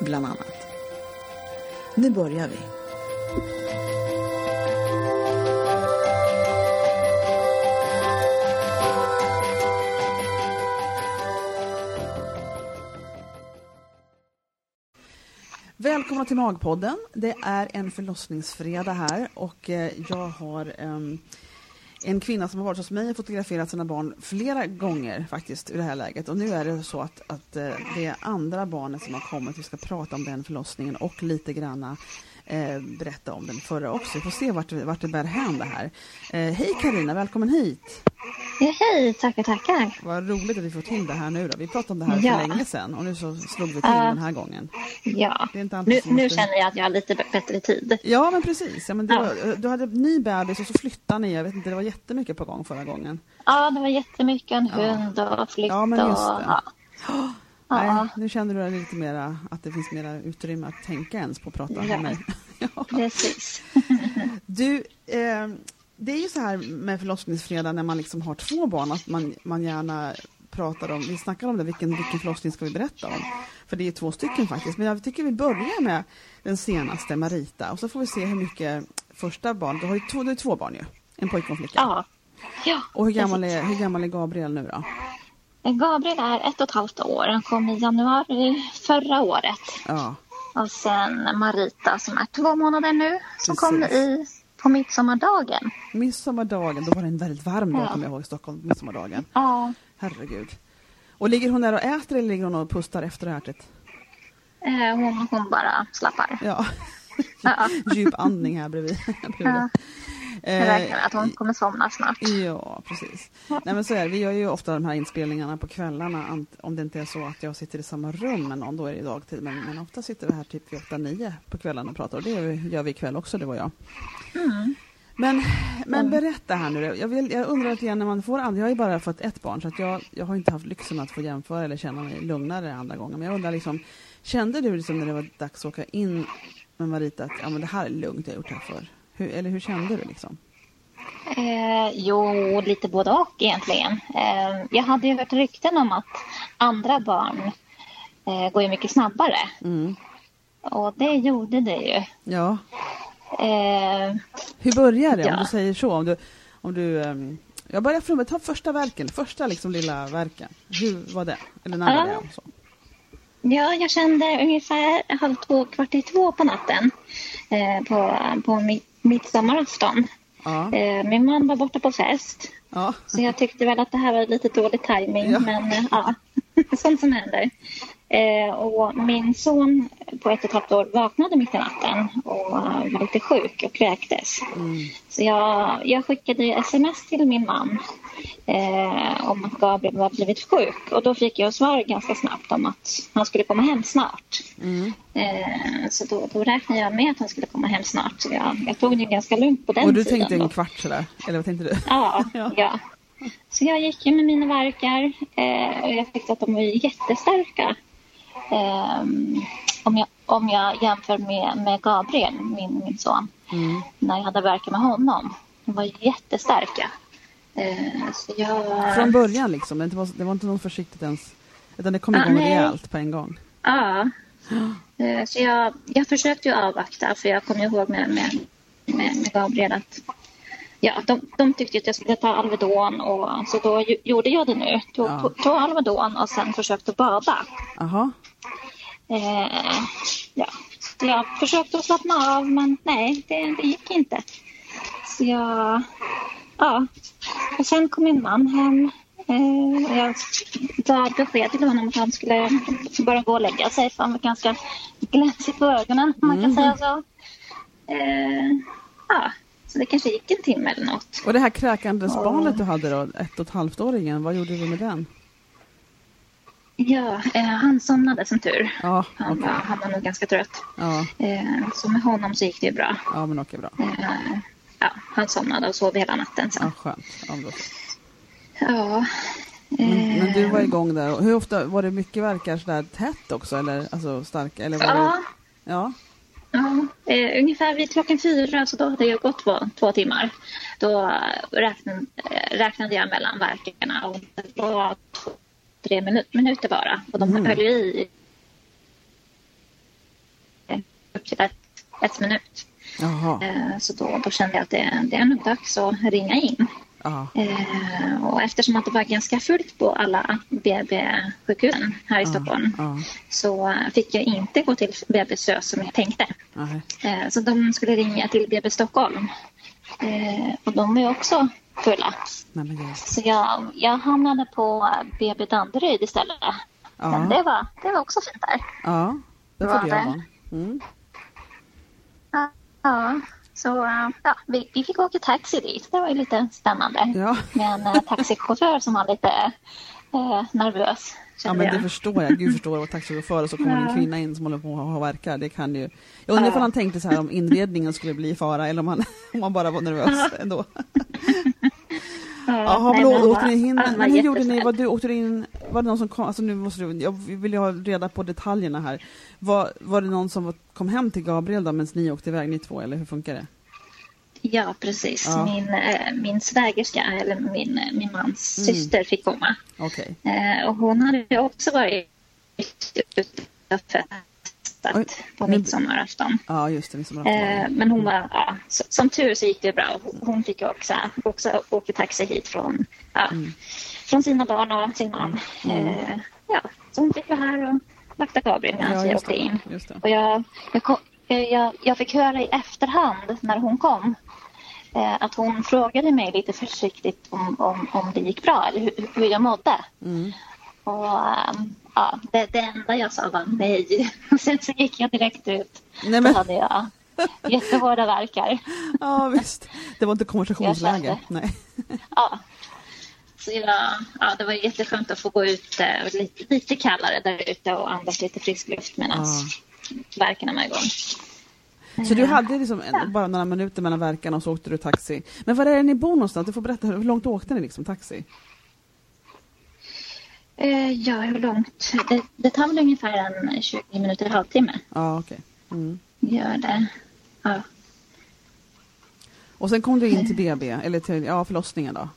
bland annat. Nu börjar vi. Välkomna till Magpodden. Det är en förlossningsfredag här och eh, jag har ehm, en kvinna som har varit hos mig och fotograferat sina barn flera gånger faktiskt i det här läget. Och nu är det så att, att eh, det är andra barnet som har kommit. Vi ska prata om den förlossningen och lite granna eh, berätta om den förra också. Vi får se vart, vart det bär hän det här. Eh, hej Karina, välkommen hit! Ja, hej, tackar, tackar. Vad roligt att vi får till det här nu då. Vi pratade om det här Ja. för länge sedan och nu så slog vi till Ja. den här gången. Ja, nu, det- känner jag att jag har lite bättre tid. Ja, men precis. Ja, men Ja. var, du hade ny bebis och så flyttade ni. Jag vet inte, det var jättemycket på gång förra gången. Ja, det var jättemycket, en hund och flytt Ja, men just och... det. Nej, nu känner du lite mera, att det finns mera utrymme att tänka ens på att prata Ja. med mig. Ja. precis. Du, eh, det är ju så här med förlossningsfredag när man liksom har två barn att man, man gärna pratar om, vi snackar om det, vilken, vilken förlossning ska vi berätta om? För det är två stycken faktiskt, men jag tycker vi börjar med den senaste, Marita, och så får vi se hur mycket första barn, du har ju två, du har två barn ju, en pojke och en flicka. Ja. Ja, Och hur gammal, är, hur gammal är Gabriel nu då? Gabriel är ett och ett halvt år. Han kom i januari förra året. Ja, Och sen Marita som är två månader nu, som kom Precis. i på midsommardagen. midsommardagen, då var det en väldigt varm dag Ja. kommer jag ihåg i Stockholm, midsommardagen. Ja, Herregud. Och ligger hon där och äter eller ligger hon och pustar efter ätit? eh, hon, hon bara slappar. Ja, djup andning här bredvid. bredvid. Ja. Jag Eh, räknar med att hon kommer somna snart. Ja, precis. Nej, men så är det. Vi gör ju ofta de här inspelningarna på kvällarna. Om det inte är så att jag sitter i samma rum med någon, då är det dagtid. Men, men ofta sitter vi här typ vid 8-9 på kvällarna och pratar. Och det gör vi, ikväll också, det var jag. Mm. Men, men berätta här nu. Jag, vill, jag undrar lite grann när man får andra. Jag har ju bara fått ett barn så att jag, jag har inte haft lyxen att få jämföra eller känna mig lugnare andra gången. Men jag undrar liksom, kände du liksom när det var dags att åka in med Marita att ja, men det här är lugnt, jag har gjort det här för. Hur, eller hur kände du liksom? Eh, jo, lite både och egentligen. Eh, jag hade ju hört rykten om att andra barn eh, går ju mycket snabbare. Mm. Och det gjorde det ju. Ja, Eh, hur börjar det om Ja. du säger så? Om du, om du, ehm, jag börjar från ta första verken, första liksom lilla verken. Hur var det? Eller när var Ja. det? och Så. ja, jag kände ungefär halv två, kvart i två på natten eh, på, på mi- midsommarafton. Ja, Eh, min man var borta på fest. ja, Så jag tyckte väl att det här var lite dålig timing Ja. men eh, ja, sånt som händer. Eh, och min son på ett och ett halvt år vaknade mitt i natten och var lite sjuk och kräktes. mm. Så jag, jag skickade sms till min man eh, om att Gabriel var blivit sjuk och då fick jag svar ganska snabbt om att han skulle komma hem snart. Mm. Eh, så då, då räknade jag med att han skulle komma hem snart. Så jag, jag tog det ganska lugnt på den Och du tiden. tänkte då. en kvart sådär? Eller vad tänkte du? Ja, Ja. Så jag gick ju med mina verkar eh, och jag tyckte att de var jättestarka. Ehm, om, jag, om jag jämför med, med Gabriel, min, min son, Mm. när jag hade verkar med honom. De var jättestarka. Eh, så jag... Från början liksom, det var, det var inte något försiktigt ens? Utan det kom Ah, igång nej. rejält på en gång? Ja. Eh, Så jag, jag försökte ju avvakta för jag kommer ihåg med, med, med, med Gabriel att ja, de, de tyckte att jag skulle ta Alvedon och så då gjorde jag det nu. Tog, Ja. tog, tog Alvedon och sen försökte bada. Jaha, Eh, ja. Så jag försökte att slappna av men nej, det, det gick inte. Så jag... Ja. Och sen kom min man hem. Eh, jag gav besked till honom att han skulle bara gå och lägga sig för han var ganska glänsig på ögonen om man kan säga så. Eh, det kanske gick en timme eller något. Och det här kräkandes barnet du hade då, ett och ett halvt-åringen, vad gjorde du med den? Ja, eh, han somnade som tur. Ja, Han, okej. var, han var nog ganska trött. Ja, Eh, så med honom så gick det ju bra. ja men okej, bra. Eh, ja, han somnade och sov hela natten Ja, sen. skönt. Ja. Ja. Men, men du eh, var igång där. Och Hur ofta, var det mycket verkar sådär tätt också, eller alltså starka? Eller var det... Ja, Ja, eh, ungefär vid klockan fyra, så då hade jag gått två, två timmar. Då eh, räknade, eh, räknade jag mellan verkarna och det var två, tre minut, minuter bara. Och de Mm. höll i upp till ett, ett minut. Eh, Så då, då kände jag att det, det är nog dags att ringa in. Ja, Eh, och eftersom att det var ganska fullt på alla BB-sjukhusen här i Stockholm ja, så fick jag inte gå till BB SÖS som jag tänkte. Eh, så de skulle ringa till BB Stockholm. Eh, och de är också fulla. nej. Så jag, jag hamnade på BB Danderyd istället. Men Ja, det var, det var också fint där. ja. Det Var jag det? vara. Mm. Ja, ja. Så eh, ja, vi, vi fick åka taxi dit. Det var ju lite spännande. Ja. med en eh, taxichaufför som var lite eh, nervös. Ja men jag. det förstår jag. Gud förstår vad taxichaufför och så kommer en Ja. kvinna in som håller på att ha verkar. Det kan ju... Jag undrar ifall han tänkte så här om inredningen skulle bli i fara eller om han, om han bara var nervös ändå. Ja, Jaha, men åkte ni in? Men hur gjorde ni? Var, du, åkte in? Var det någon som kom? Alltså nu måste du, jag vill ju ha reda på detaljerna här. Var, var det någon som kom hem till Gabriel då medan ni åkte iväg ni två eller hur funkar det? Ja, precis. Ja. Min, eh, min svägerska, eller min, eh, min mans Mm. syster, fick komma. Okej. Eh, och hon hade också varit ute Oj, på nu- midsommarafton. Ja just det, midsommarafton. Eh, men hon var, ja, så, som tur så gick det bra. Hon- fick också, också åka taxi hit från, ja, Mm. från sina barn och sin man. Eh, ja, så hon fick vara här och vakta Gabriel medan ja, jag just åkte in. Och jag, jag, kom, jag, jag fick höra i efterhand när hon kom eh, att hon frågade mig lite försiktigt om, om, om det gick bra eller hur, hur jag mådde. Mm. Och ehm, ja, det, det enda jag sa var nej. Sen så gick jag direkt ut. Nej Då men, hade jag jättehårda verkar. ja visst. Det var inte konversationsläge. Nej. Ja. Så jag, ja, det var jätteskönt att få gå ut eh, lite, lite kallare där ute och andas lite frisk luft medan verkarna var igång. Så du hade liksom en, bara några minuter mellan verkarna och så åkte du taxi. Men var är det ni bor någonstans? Du får berätta, hur långt åkte ni liksom taxi? Eh, ja, hur långt? Det, det tar väl ungefär en 20 minuter, en halvtimme. Ja okej. Mm. Gör det. Ja. Och sen kom du in till BB, eller till ja, förlossningen då?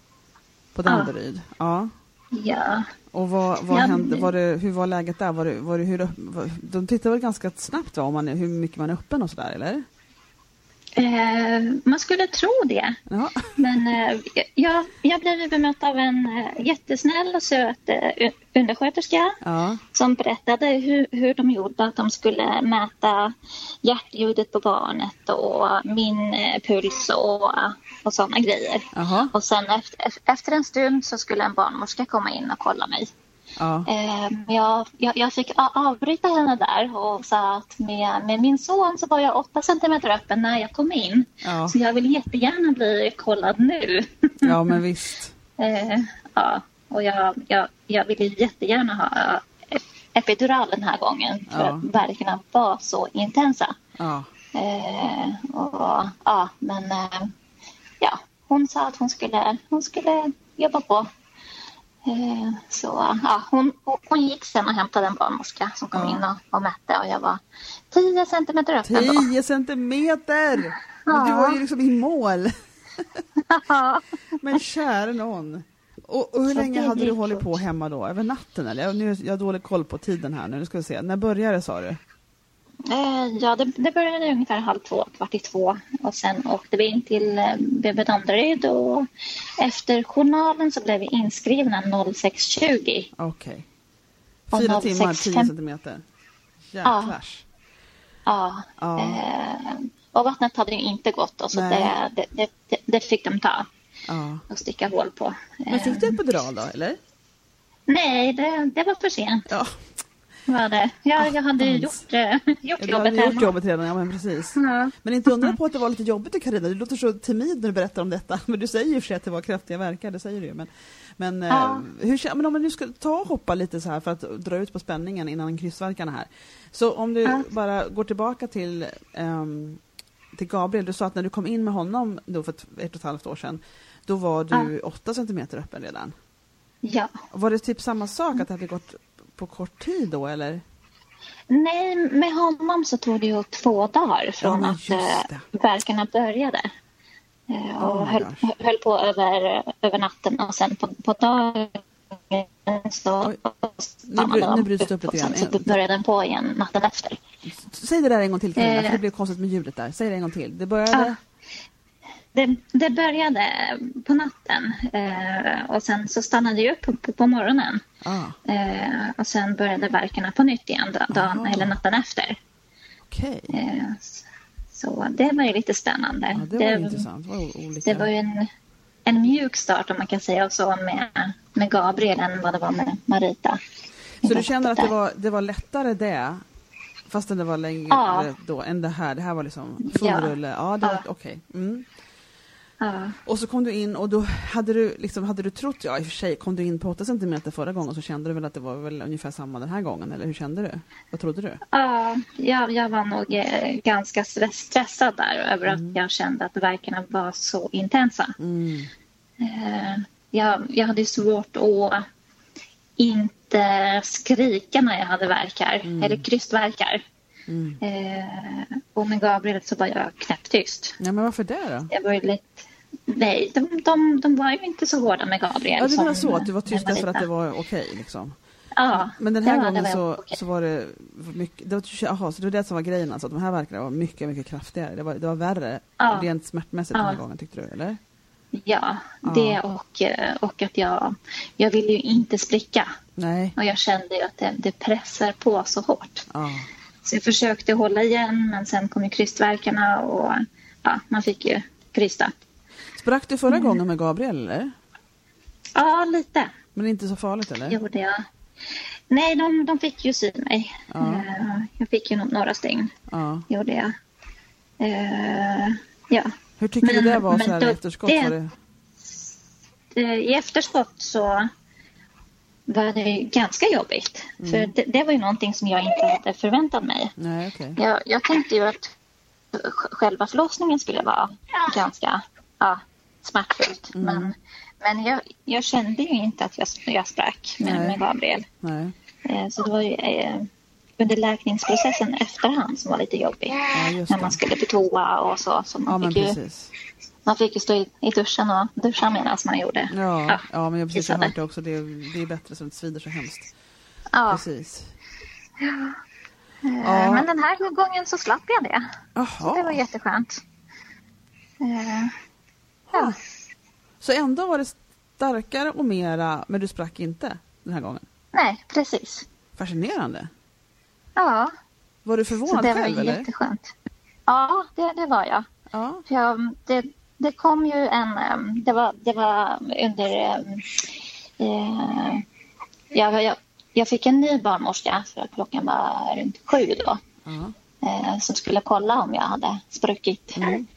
På Danderyd? Ja. ja. Och vad, vad Ja, hände? Var det, hur var läget där? Var det, var det, hur, de tittar väl ganska snabbt va, om man, hur mycket man är öppen och sådär eller? Eh, man skulle tro det. Ja. Men eh, jag, jag blev bemött av en eh, jättesnäll och söt eh, undersköterska Ja. som berättade hur, hur de gjorde att de skulle mäta hjärtljudet på barnet och min eh, puls och, och sådana grejer. Jaha. Och sen efter, efter en stund så skulle en barnmorska komma in och kolla mig. Ja. Eh, men jag, jag, jag fick avbryta henne där och sa att med, med min son så var jag 8 centimeter öppen när jag kom in. Ja. Så jag vill jättegärna bli kollad nu. ja, men visst. eh, ja, och jag, jag, jag ville jättegärna ha epidural den här gången för Ja. att verkarna var så intensa. Ja. Eh, och, ja, men ja, hon sa att hon skulle, hon skulle jobba på. Eh, så ja, hon, hon gick sen och hämtade en barnmorska som kom Ja. in och, och mätte och jag var 10 centimeter öppen då. 10 centimeter! Ja. Du var ju liksom i mål. Ja. Men kära någon. Och, och hur Så länge hade du hållit på hemma då? Över natten eller? Jag, nu, jag har dålig koll på tiden här nu. Nu ska vi se. När började sa du? Eh, ja, det, det började ungefär halv två, kvart i två och sen åkte vi in till eh, BB Danderyd och efter journalen så blev vi inskrivna 06.20. Okej. Och Fyra 06, timmar, 10 fem- centimeter. Jäklars. Ja. Ja. Eh, och vattnet hade ju inte gått då, så det, det, det, det fick de ta Ja. och sticka hål på. Men fick du Eh, epidural då, eller? Nej, det, det var för sent. Ja, Var det. Jag, jag hade ju gjort, eh, gjort du hade jobbet gjort hemma. jobbet redan, ja men precis. Ja. Men inte undra på att det var lite jobbigt Carina. Du låter så timid när du berättar om detta. Men du säger ju för sig att det var kraftiga verkar, det säger du ju. Men, men, Ja. eh, hur, kän- men om man nu ska ta och hoppa lite så här för att dra ut på spänningen innan kryssverkarna här. Så om du Ja. bara går tillbaka till, ehm, till Gabriel. Du sa att när du kom in med honom då för ett, ett och ett halvt år sedan, då var du åtta centimeter öppen redan. ja. Var det typ samma sak att det hade gått på kort tid då eller? Nej, med honom så tog det ju två dagar från men att eh, det. värkarna började. Eh, och Oh höll, höll på över, över natten och sen på, på dagen så Oj. Nu bry- nu bryts det upp lite grann. så började den på igen natten efter. Säg det där en gång till Carina, Eh. för det blev konstigt med ljudet där. Säg det en gång till. Det började... Ja. Det, det började på natten eh, och sen så stannade det upp på, på, på morgonen. Ah, Eh, och sen började verkarna på nytt igen da- dagen, eller natten efter. Okej. Eh, så det var ju lite spännande. Ja, det var ju intressant. Det var det var ju en, en mjuk start om man kan säga så med, med Gabriel än vad det var med Marita. Så du känner att det var, det var lättare det, fastän det var längre Ja. då, än det här? Det här var liksom full Ja. rulle? Ja, det var Ja. okej. Mm. Ja. Och så kom du in och då hade du, liksom, hade du trott, ja i och för sig, kom du in på 8 cm förra gången så kände du väl att det var väl ungefär samma den här gången, eller hur kände du? Vad trodde du? Ja, jag, jag var nog eh, ganska stress- stressad där över att jag kände att verkarna var så intensa. Mm. Eh, jag, jag hade svårt att inte skrika när jag hade verkar, eller krystverkar. Mm. Eh, och med Gabriel så var jag knäpptyst. Ja, men varför det då? Jag var lite... Nej, de, de, de var ju inte så hårda med Gabriel. Ja, menar som så, att du var tyst därför att det var okej liksom? Ja, Men den här det var- gången det var så, okej. så var det mycket, det var, aha, så det var det som var grejen alltså, att de här verkarna var mycket, mycket kraftigare. Det var, det var värre Ja. rent smärtmässigt den här Ja. gången tyckte du, eller? Ja, Ja. det och, eh, och att jag, jag ville ju inte spricka. Nej. Och jag kände ju att det, det pressar på så hårt. Ja. Så jag försökte hålla igen men sen kom ju krystverkarna och ja, man fick ju krysta. Sprack du Mm. förra gången med Gabriel eller? Ja, lite Men inte så farligt eller? gjorde jag. Nej, de, de fick ju sy mig. Ja. Eh, Jag fick ju några stygn, Ja. gjorde jag. Eh, ja. Hur tycker du Men- det var så här i då- efterskott? det- Var det... Eh, I efterskott så var det ju ganska jobbigt. Mm. För det, det var ju någonting som jag inte hade förväntat mig. Nej, okej. Jag, jag tänkte ju att sj- själva förlossningen skulle vara ganska ja, smärtfullt. Mm. Men, men jag, jag kände ju inte att jag, jag sprack med, med Gabriel. Nej. Eh, Så det var ju eh, under läkningsprocessen efterhand som var lite jobbig. Ja, När man skulle på toa och så. så Ja, man, men fick ju, man fick ju stå i, i duschen och duscha medan man gjorde. Ja, ja men jag precis, jag det också. Det, det är bättre så det svider så hemskt. Ja. Precis. Eh, Ja. Men den här gången så slapp jag det. Så det var jätteskönt. Ja. Så ändå var det starkare och mera, men du sprack inte den här gången? Nej, precis. Fascinerande. Ja, Var du så förvånad det var själv eller? jätteskönt. Ja, det, det var jag. Ja. För jag det, det kom ju en... Det var, det var under... Eh, jag, jag, jag fick en ny barnmorska, för klockan var runt sju då. ja. eh, som skulle kolla om jag hade spruckit. Mm.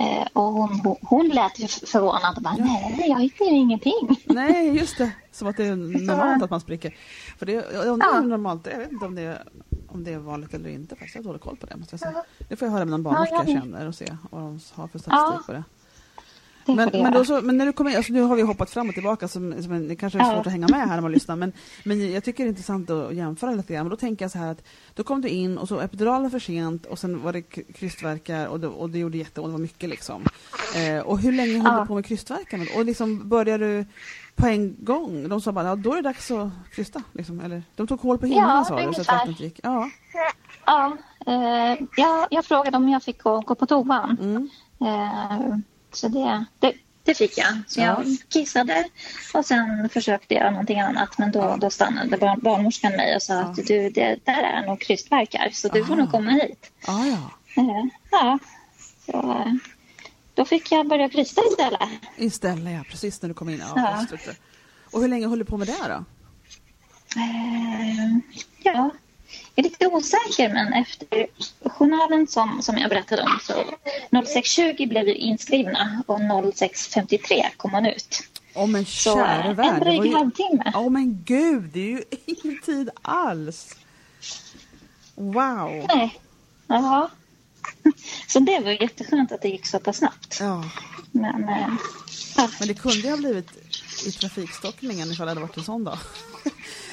Eh, och hon, hon, lät ju förvånad och bara, nej, jag hittar ju ingenting. Nej, just det. Som att det är normalt att man spricker. För det, jag undrar Ja. normalt. Jag vet inte om det är, om det är vanligt eller inte. Faktiskt. Jag har dålig koll på det. Måste jag säga. Det får jag höra med någon barnmorska Ja, jag känner och se vad de har för statistik Ja. på det. Men, men, då så, men när du kommer alltså nu har vi hoppat fram och tillbaka som, som det kanske är Ja. svårt att hänga med här när man lyssnar men, men jag tycker det är intressant att jämföra lite grann. Men då tänker jag så här att då kom du in och så epiduralen för sent och sen var det k- krystverkar och det, och det gjorde jätteont, det var mycket liksom. Eh, och hur länge höll Ja. du på med krystverkarna? Och liksom började du på en gång? De sa bara, ja då är det dags att krysta liksom, eller? De tog hål på himlen Ja, sa du så att vattnet gick. Ja. Ja, eh, jag, jag frågade om jag fick gå, gå på toan. Mm. Eh, så det, det, det fick jag. Så jag kissade och sen försökte jag någonting annat. Men då, då stannade barn, barnmorskan mig och sa Ja. att du, det där är nog krystvärkar så du får Ah. nog komma hit. Ja, ja. Eh, Ja, så eh, då fick jag börja krysta istället. Istället, ja. Precis när du kom in. Ja, Ja. Och hur länge höll du på med det då? Eh, Ja, jag är lite osäker men efter journalen som, som jag berättade om så 06.20 blev vi inskrivna och 06.53 kom hon ut. Åh men Så käre eh, värld. en dryg ju- halvtimme. Åh men gud, det är ju ingen tid alls. Wow. Nej. Ja. Så det var jätteskönt att det gick så pass snabbt. Ja, Men, eh, ja. men det kunde ju ha blivit i trafikstockningen ifall det hade varit en sån dag.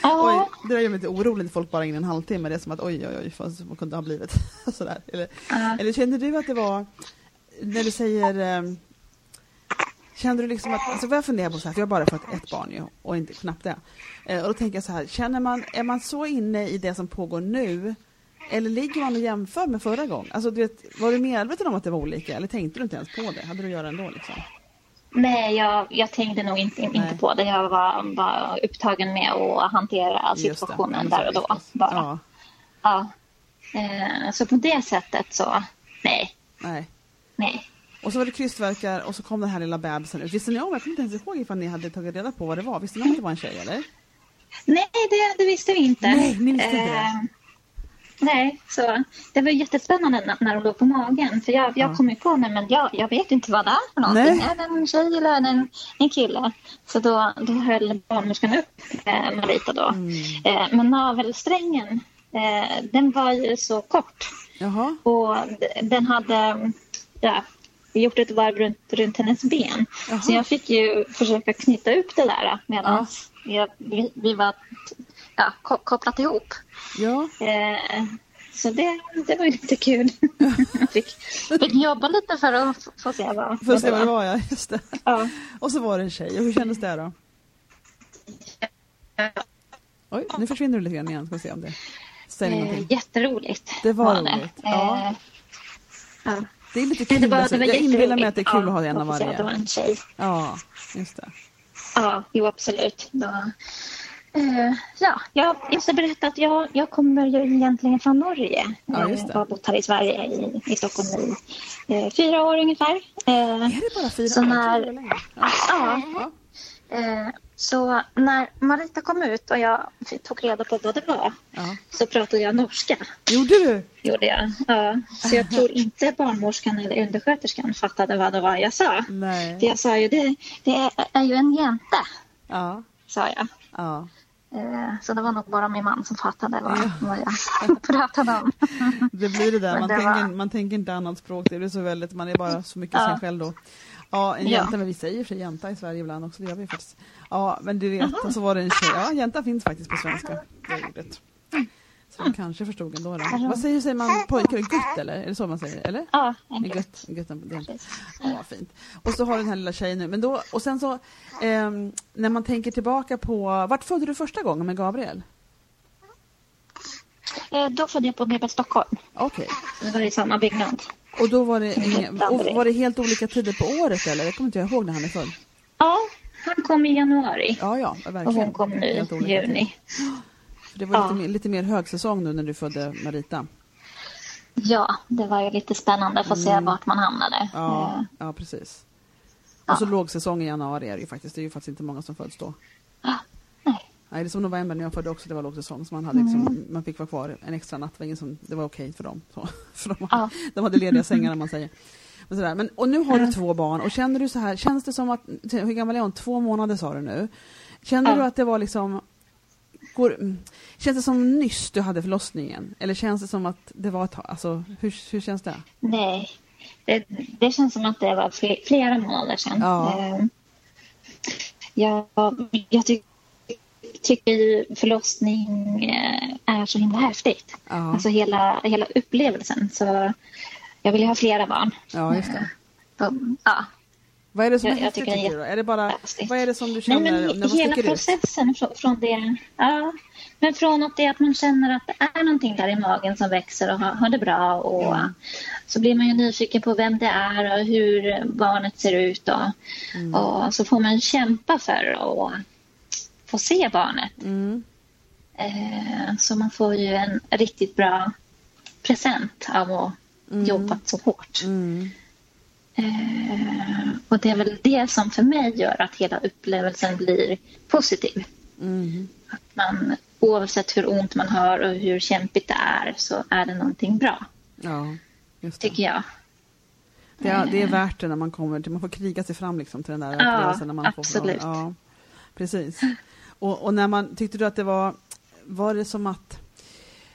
Oj, det där gör mig lite orolig när folk bara in en halvtimme. Det är som att oj, oj, oj, vad kunde ha blivit? Sådär. Eller, Ja. eller kände du att det var, när du säger, ehm, kände du liksom att, alltså vad jag funderar på så här, för jag har bara fått ett barn ju, och inte knappt det. Eh, och då tänker jag så här, känner man, är man så inne i det som pågår nu, eller ligger man och jämför med förra gången? Alltså du vet, var du medveten om att det var olika, eller tänkte du inte ens på det? Hade du att göra ändå liksom? Nej, jag, jag tänkte nog inte, Nej. inte på det. Jag var bara upptagen med att hantera situationen där och då. Bara. Ja, Ja. Eh, så på det sättet så, nej, nej. nej. Och så var det krystvärkar och så kom den här lilla bebisen ut. Visste ni om, jag kommer inte ens ihåg ifall ni hade tagit reda på vad det var. Visste ni om att det var en tjej eller? Nej, det, det visste vi inte. Nej, ni visste inte det? Nej, så det var jättespännande när, när hon låg på magen. För jag, jag Ja. kom ju på, nej, men jag, jag vet inte vad det är för någonting. Nej. Är det en tjej eller är det en, en kille? Så då, då höll barnmorskan upp eh, Marita då. Mm. Eh, men navelsträngen, eh, den var ju så kort. Jaha, Och den hade ja, gjort ett varv runt, runt hennes ben. Jaha. Så jag fick ju försöka knyta upp det där medan jag, vi, vi var ja, ko- kopplat ihop. ja. Eh, så det, det var ju lite kul. fick, fick jobba lite för att få se vad, Får se vad det var ja, just det. Ja. Och så var det en tjej. Och hur kändes det då? Oj, nu försvinner du lite grann igen. Ska se om det säger Eh, jätteroligt. Det var roligt, ja. Eh, ja. Det är lite Det kul. var, alltså. det var jag inbillar mig att det är kul Ja, att ha en av att Det var varje. en tjej. Ja, just det. Ja, jo absolut. Då, eh, ja, jag, jag ska berätta att jag, jag kommer ju egentligen från Norge. Ja. Jag har bott här i Sverige, i, i Stockholm i eh, fyra år ungefär. Eh, Är det bara fyra Så år? När-. Ja. ja, Ja. eh, så när Marita kom ut och jag tog reda på vad det var Ja. så pratade jag norska. Gjorde du? Gjorde jag. Ja, så jag tror inte barnmorskan eller undersköterskan fattade vad det var jag sa. För Nej. jag sa ju det, det är, är ju en jänta, Ja. sa jag. Ja. Eh, Så det var nog bara min man som fattade vad, Ja. vad jag pratade om. Det blir det där, man, det tänker, var- man tänker inte annat språk, det blir så väldigt, man är bara så mycket Ja. sig själv då. Ja, en Ja. jänta, men vi säger för jänta i Sverige ibland också, det gör vi faktiskt. Ja, men du vet, och så var det en tjej, ja jänta finns faktiskt på svenska, det ordet. Jag kanske förstod ändå. Då. Vad säger, säger man pojkar, gutt eller? Är det så man säger? Eller? Ja, gutt, inte. Ja, vad fint. Och så har du den här lilla tjejen nu. Men då, och sen så, ehm, när man tänker tillbaka på, vart födde du första gången med Gabriel? Eh, Då födde jag på BB Stockholm. Okej. Det var i samma byggnad. Och då var det, och var det helt olika tider på året eller? Jag kommer inte ihåg när han är född. Ja, han kom i januari Ja, ja, och verkligen. hon kom nu i juni. tider. För det var lite, Ja. mer, lite mer högsäsong nu när du födde Marita. Ja, det var ju lite spännande att få se vart man hamnade. Mm. Ja, Eh, ja precis. Ja. Och så lågsäsong i januari är det ju faktiskt. Det är ju faktiskt inte många som föds då. nej. Nej, det är som november när jag födde också, det var lågsäsong. Så man, hade Mm. liksom, man fick vara kvar en extra natt. Det var, ingen som, det var okej för dem. Så, för de, Ja. de hade lediga sängar, om man säger. Men sådär. Men, och nu har du Mm. två barn. Och känner du så här, känns det som att, hur gammal är hon? Två månader sa du nu. Känner du att det var liksom, går, mm, känns det som nyss du hade förlossningen? Eller känns det som att det var ett tag? Alltså, hur, hur känns det? Nej, det, det känns som att det var fle- flera månader sedan. Ja. Eh, Jag, jag ty, tycker ju förlossning eh, är så himla häftigt. Ja, Alltså hela, hela upplevelsen. Så jag vill ju ha flera barn. ja just det. Ja. Vad är det som är Jag- jag häftigt tycker är tycker du? Är det bara, vad är det som du Nej, känner men när vad hela ut? processen från, från det. Ja, men från att, det, att man känner att det är någonting där i magen som växer och har, har det bra. Och Mm. Så blir man ju nyfiken på vem det är och hur barnet ser ut. Och, Mm. och så får man kämpa för att få se barnet. Mm. Eh, så man får ju en riktigt bra present av att jobba så hårt. Eh, och det är väl det som för mig gör att hela upplevelsen blir positiv. Mm. Att man, oavsett hur ont man har och hur kämpigt det är så är det någonting bra, Ja, just det. tycker jag. Det är, det är värt det när man kommer till, man får kriga sig fram liksom till den där Ja, upplevelsen. När man absolut. Får, ja, precis. Och, och när man, tyckte du att det var, var det som att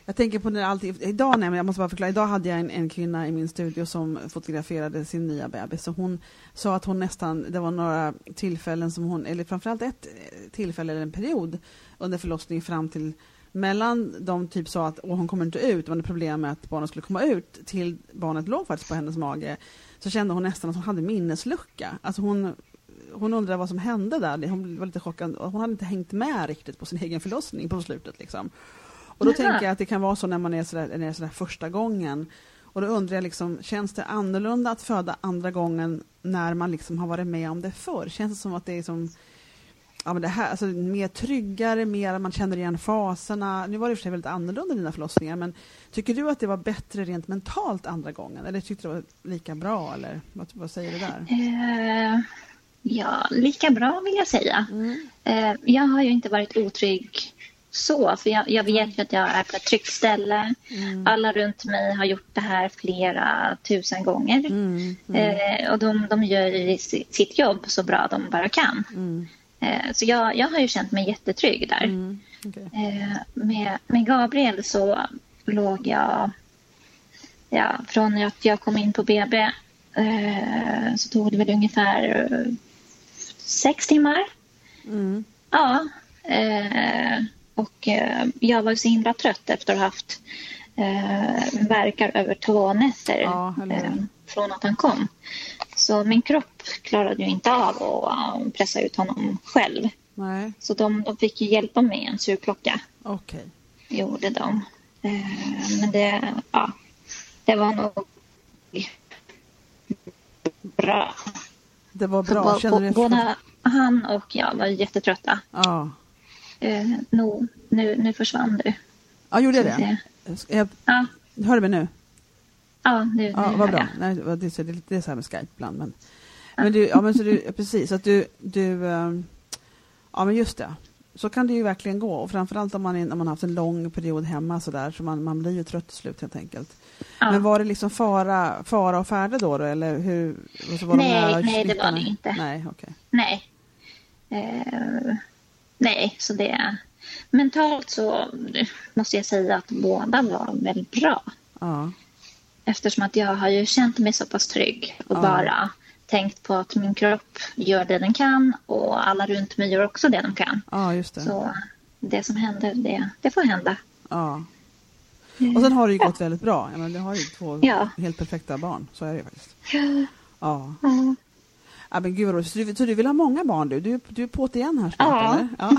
jag tänker på när allting, idag, nej, men jag måste bara förklara, idag hade jag en, en kvinna i min studio som fotograferade sin nya bebis och hon sa att hon nästan, det var några tillfällen som hon, eller framförallt ett eh, tillfälle eller en period under förlossningen fram till mellan de typ sa att Åh, hon kommer inte ut, det var ett problem med att barnet skulle komma ut till barnet låg faktiskt på hennes mage så kände hon nästan att hon hade minneslucka. Alltså hon, hon undrade vad som hände där. Hon var lite chockad. Hon hade inte hängt med riktigt på sin egen förlossning på slutet. Liksom. Och då Jaha. tänker jag att det kan vara så när man är sådär, när är sådär första gången. Och då undrar jag, liksom, känns det annorlunda att föda andra gången när man liksom har varit med om det förr? Känns det som att det är som Ja, men det här, alltså, mer tryggare, mer man känner igen faserna. Nu var det i och för sig väldigt annorlunda dina förlossningar, men tycker du att det var bättre rent mentalt andra gången? Eller tyckte du det var lika bra? Eller vad, vad säger du där? Eh, ja, lika bra vill jag säga. Mm. Eh, jag har ju inte varit otrygg så, för jag, jag vet ju att jag är på ett tryggt ställe. Mm. Alla runt mig har gjort det här flera tusen gånger. Mm. Eh, och de, de gör sitt jobb så bra de bara kan. Mm. Eh, så jag, jag har ju känt mig jättetrygg där. Mm. okej. Eh, med, med Gabriel så låg jag... Ja, från att jag kom in på BB eh, så tog det väl ungefär eh, sex timmar. Mm. Ja. Eh, och eh, jag var så himla trött efter att ha haft eh, verkar över två nätter Ja, eh, från att han kom. Så min kropp klarade ju inte av att eh, pressa ut honom själv. Nej, Så de, de fick ju hjälpa med en surklocka okej. gjorde de. Eh, men det, ja, det var nog bra. Det var bra. Känner du både han och jag var jättetrötta. Ja. Eh, no, nu, nu försvann du. ja, gjorde jag det? Jag, Ja, hör du mig nu? ja nu, Ja, nu vad bra. jag. Nej, det, är- det är så här med Skype ibland. Men, men, du, ja, men så du, precis, att du, du... ehm, Ja, men just det. Så kan det ju verkligen gå. Och framförallt om man, är, om man har haft en lång period hemma så där, så man, man blir ju trött till slut helt enkelt. Ja. Men var det liksom fara, fara och färde då, då eller hur? och så var de Nej, nej, det var det inte. Nej, okej. Nej. Eh, nej, så det... Mentalt så måste jag säga att båda var väldigt bra. Ja, Eftersom att jag har ju känt mig så pass trygg och Ja. bara tänkt på att min kropp gör det den kan och alla runt mig gör också det de kan. ja, just det. Så det som händer, det, det får hända. Ja. Och sen har det ju gått väldigt bra. Jag menar, du har ju två Ja. helt perfekta barn. Så är det ju faktiskt. Ja. Ja. Ja. Men gud vad. Så du, så du vill ha många barn du? Du, du är på det igen här snart Ja. eller? Ja.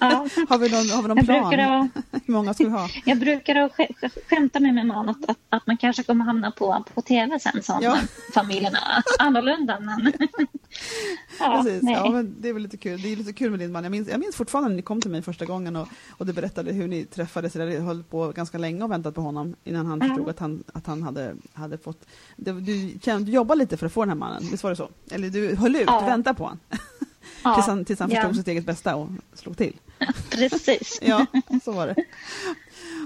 Ja. har vi någon, har vi någon Jag plan? brukar, ha, Hur många ska vi ha? jag brukar ha sk- sk- skämta med min man att, att, att man kanske kommer hamna på, på tv sen som Ja. familjerna annorlunda. Men... ja, Precis. nej. Ja, men det är väl lite kul. Det är lite kul med din man. Jag minns, jag minns fortfarande när ni kom till mig första gången och, och du berättade hur ni träffades. Eller höll på ganska länge och väntat på honom innan han förstod att han, att han hade, hade fått... Du, du, kände, du jobbade lite för att få den här mannen, visst var det så? Eller du höll ut, Ja. väntade på honom. Ja, tills han, tills han förstod ja, sitt eget bästa och slog till. Precis. Ja, så var det.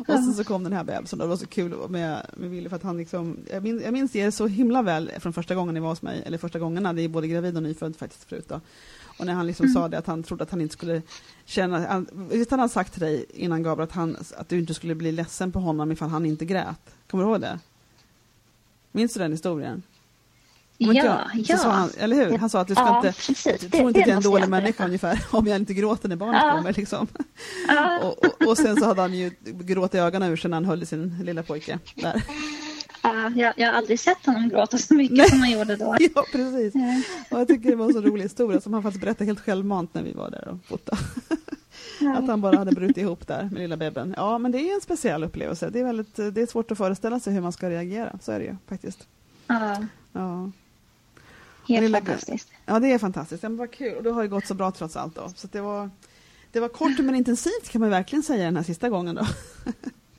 Och sen så kom den här bebisen och det var så kul med, med Wille för att han liksom, jag minns, jag minns det så himla väl från första gången ni var hos mig, eller första gångerna, det är både gravid och nyfödd faktiskt förut då. Och när han liksom sa det att han trodde att han inte skulle känna, han, visst hade han sagt till dig innan Gabriel att, han, att du inte skulle bli ledsen på honom ifall han inte grät? Kommer du ihåg det? Minns du den historien? Ja, jag- så ja. sa han, eller hur? Han sa att du ska Ja, inte, precis. Det- tror inte att jag är en dålig människa ungefär, om jag inte gråter när barnet Ja. kommer liksom. Ja, Och, och, och sen så hade han ju gråt i ögonen ur sig när han höll sin lilla pojke där. ja, Ja, jag, jag har aldrig sett honom gråta så mycket Nej. som han gjorde då. ja, precis. Och jag tycker det var en så rolig historia som han faktiskt berättade helt självmant när vi var där och fotade. Att han bara hade brutit ihop där med lilla bebben. Ja, men det är en speciell upplevelse. Det är, väldigt, det är svårt att föreställa sig hur man ska reagera. Så är det ju faktiskt. Ja. ja. Helt lilla, fantastiskt. Ja, det är fantastiskt. Ja, men vad kul. Och det har ju gått så bra trots allt då. Så det var, det var kort men intensivt kan man verkligen säga den här sista gången då.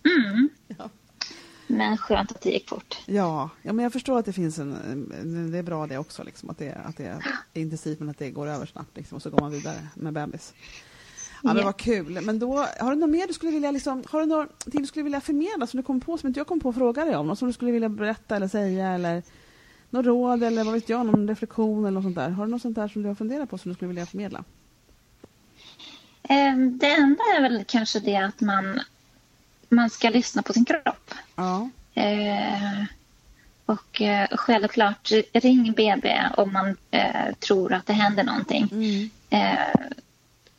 Mm. Ja. Men skönt att det gick fort. Ja, ja men jag förstår att det finns en... Det är bra det också, liksom, att, det, att det är intensivt men att det går över snabbt. Liksom, och så går man vidare med bebis. Ja, men vad kul. Men då, har du något mer du skulle vilja, liksom, har du något du skulle vilja förmedla som du kom på som inte jag kom på att fråga dig om? Något som du skulle vilja berätta eller säga eller något råd eller vad vet jag, någon reflektion eller något sånt där? Har du något sånt där som du har funderat på som du skulle vilja förmedla? Ehm, det enda är väl kanske det att man, man ska lyssna på sin kropp. Ja. Eh, och eh, självklart, ring BB om man eh, tror att det händer någonting. Mm. Eh,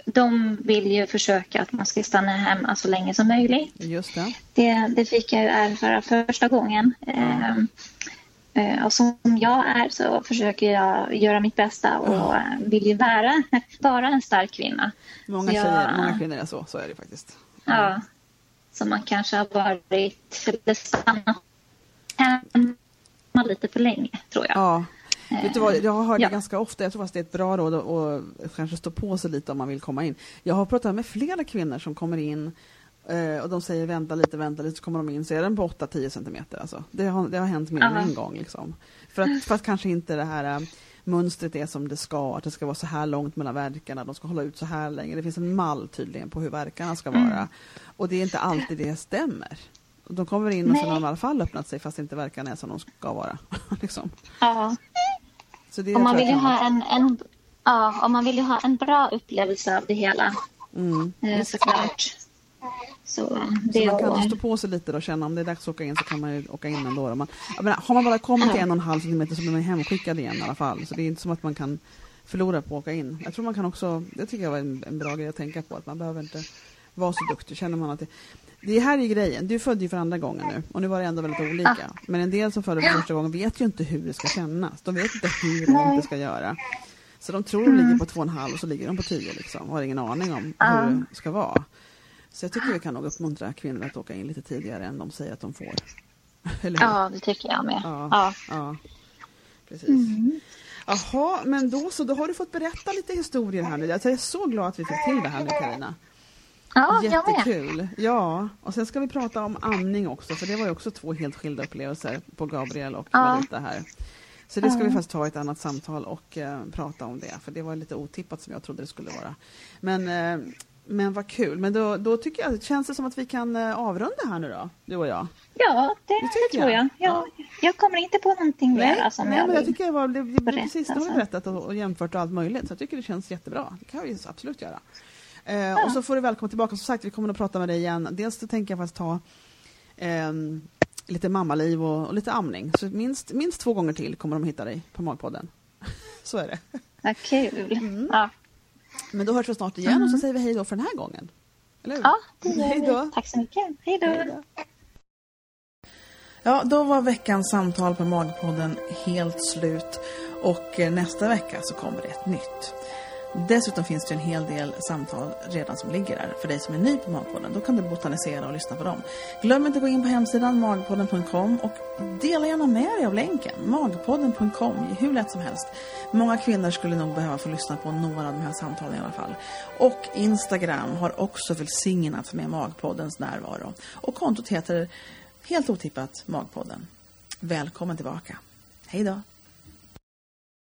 de vill ju försöka att man ska stanna hemma så länge som möjligt. Just det. Det, det fick jag ju erfara första gången. Mm. Eh, och som jag är så försöker jag göra mitt bästa och mm. vill ju vara, vara en stark kvinna. Många, jag, tjejer, många kvinnor är så, så är det faktiskt. Mm. Ja, så man kanske har varit, eller stannat hemma lite för länge, tror jag. Ja. Vet du vad, jag har hört ja. det ganska ofta, jag tror fast det är ett bra råd att kanske stå på sig lite om man vill komma in. Jag har pratat med flera kvinnor som kommer in eh, och de säger vänta lite, vänta lite, så kommer de in så är den på 8-10 centimeter. Alltså. Det, har, det har hänt mer än en gång. Liksom. För, att, för att kanske inte det här äh, mönstret är som det ska, att det ska vara så här långt mellan verkarna, de ska hålla ut så här länge. Det finns en mall tydligen på hur verkarna ska vara. Mm. Och det är inte alltid det stämmer. De kommer in och sen har de i alla fall öppnat sig fast inte verkarna är som de ska vara. liksom. Ja. Så det och man vill ju ha en, en, ja, och man vill ha en bra upplevelse av det hela. Mm, eh, såklart. Så, det så man kan stå på sig lite och känna om det är dags att åka in så kan man ju åka in ändå. Man, menar, har man bara kommit till en och en halv centimeter så blir man hemskickad igen i alla fall. Så det är inte som att man kan förlora på att åka in. Jag tror man kan också, det tycker jag var en, en bra grej att tänka på, att man behöver inte vara så duktig. Känner man att det, det här är grejen, du födde ju för andra gången nu och nu var det ändå väldigt olika. Men en del som födde för första gången vet ju inte hur det ska kännas. De vet inte hur ont det ska göra. Så de tror de ligger på två och en halv och så ligger de på tio liksom och har ingen aning om hur det ska vara. Så jag tycker vi kan nog uppmuntra kvinnor att åka in lite tidigare än de säger att de får. ja, det tycker jag med. Ja, ja. ja. precis. Mm. Jaha, men då så, då har du fått berätta lite historier här nu. Jag är så glad att vi fick till det här nu, Carina. Ja, Jättekul. Ja, och sen ska vi prata om amning också, för det var ju också två helt skilda upplevelser på Gabriel och ja. Marita här. Så det ska vi faktiskt ta ett annat samtal och eh, prata om det, för det var lite otippat som jag trodde det skulle vara. Men eh, men vad kul. Men då, då tycker jag, känns det som att vi kan eh, avrunda här nu då, du och jag? Ja, det, det, det tror jag. Jag, ja. jag kommer inte på någonting mer som alltså, nej, jag men jag tycker jag var, det, det, berätta, precis, det har vi berättat och, och jämfört och allt möjligt. Så jag tycker det känns jättebra. Det kan vi absolut göra. Eh, ja. Och så får du välkomna tillbaka. Som sagt, vi kommer att prata med dig igen. Dels så tänker jag faktiskt ta eh, lite mammaliv och, och, lite amning. Så minst, minst två gånger till kommer de hitta dig på Magpodden. så är det. Vad kul. Mm. Ja. Men då hörs vi snart igen mm. och så säger vi hej då för den här gången. Eller hur? Ja, det gör vi. Tack så mycket. Hej då. Ja, då var veckans samtal på Magpodden helt slut och eh, nästa vecka så kommer det ett nytt. Dessutom finns det en hel del samtal redan som ligger där för dig som är ny på Magpodden. Då kan du botanisera och lyssna på dem. Glöm inte att gå in på hemsidan magpodden.com och dela gärna med dig av länken. Magpodden.com, hur lätt som helst. Många kvinnor skulle nog behöva få lyssna på några av de här samtalen i alla fall. Och Instagram har också välsignat med Magpoddens närvaro. Och kontot heter helt otippat Magpodden. Välkommen tillbaka. Hej då!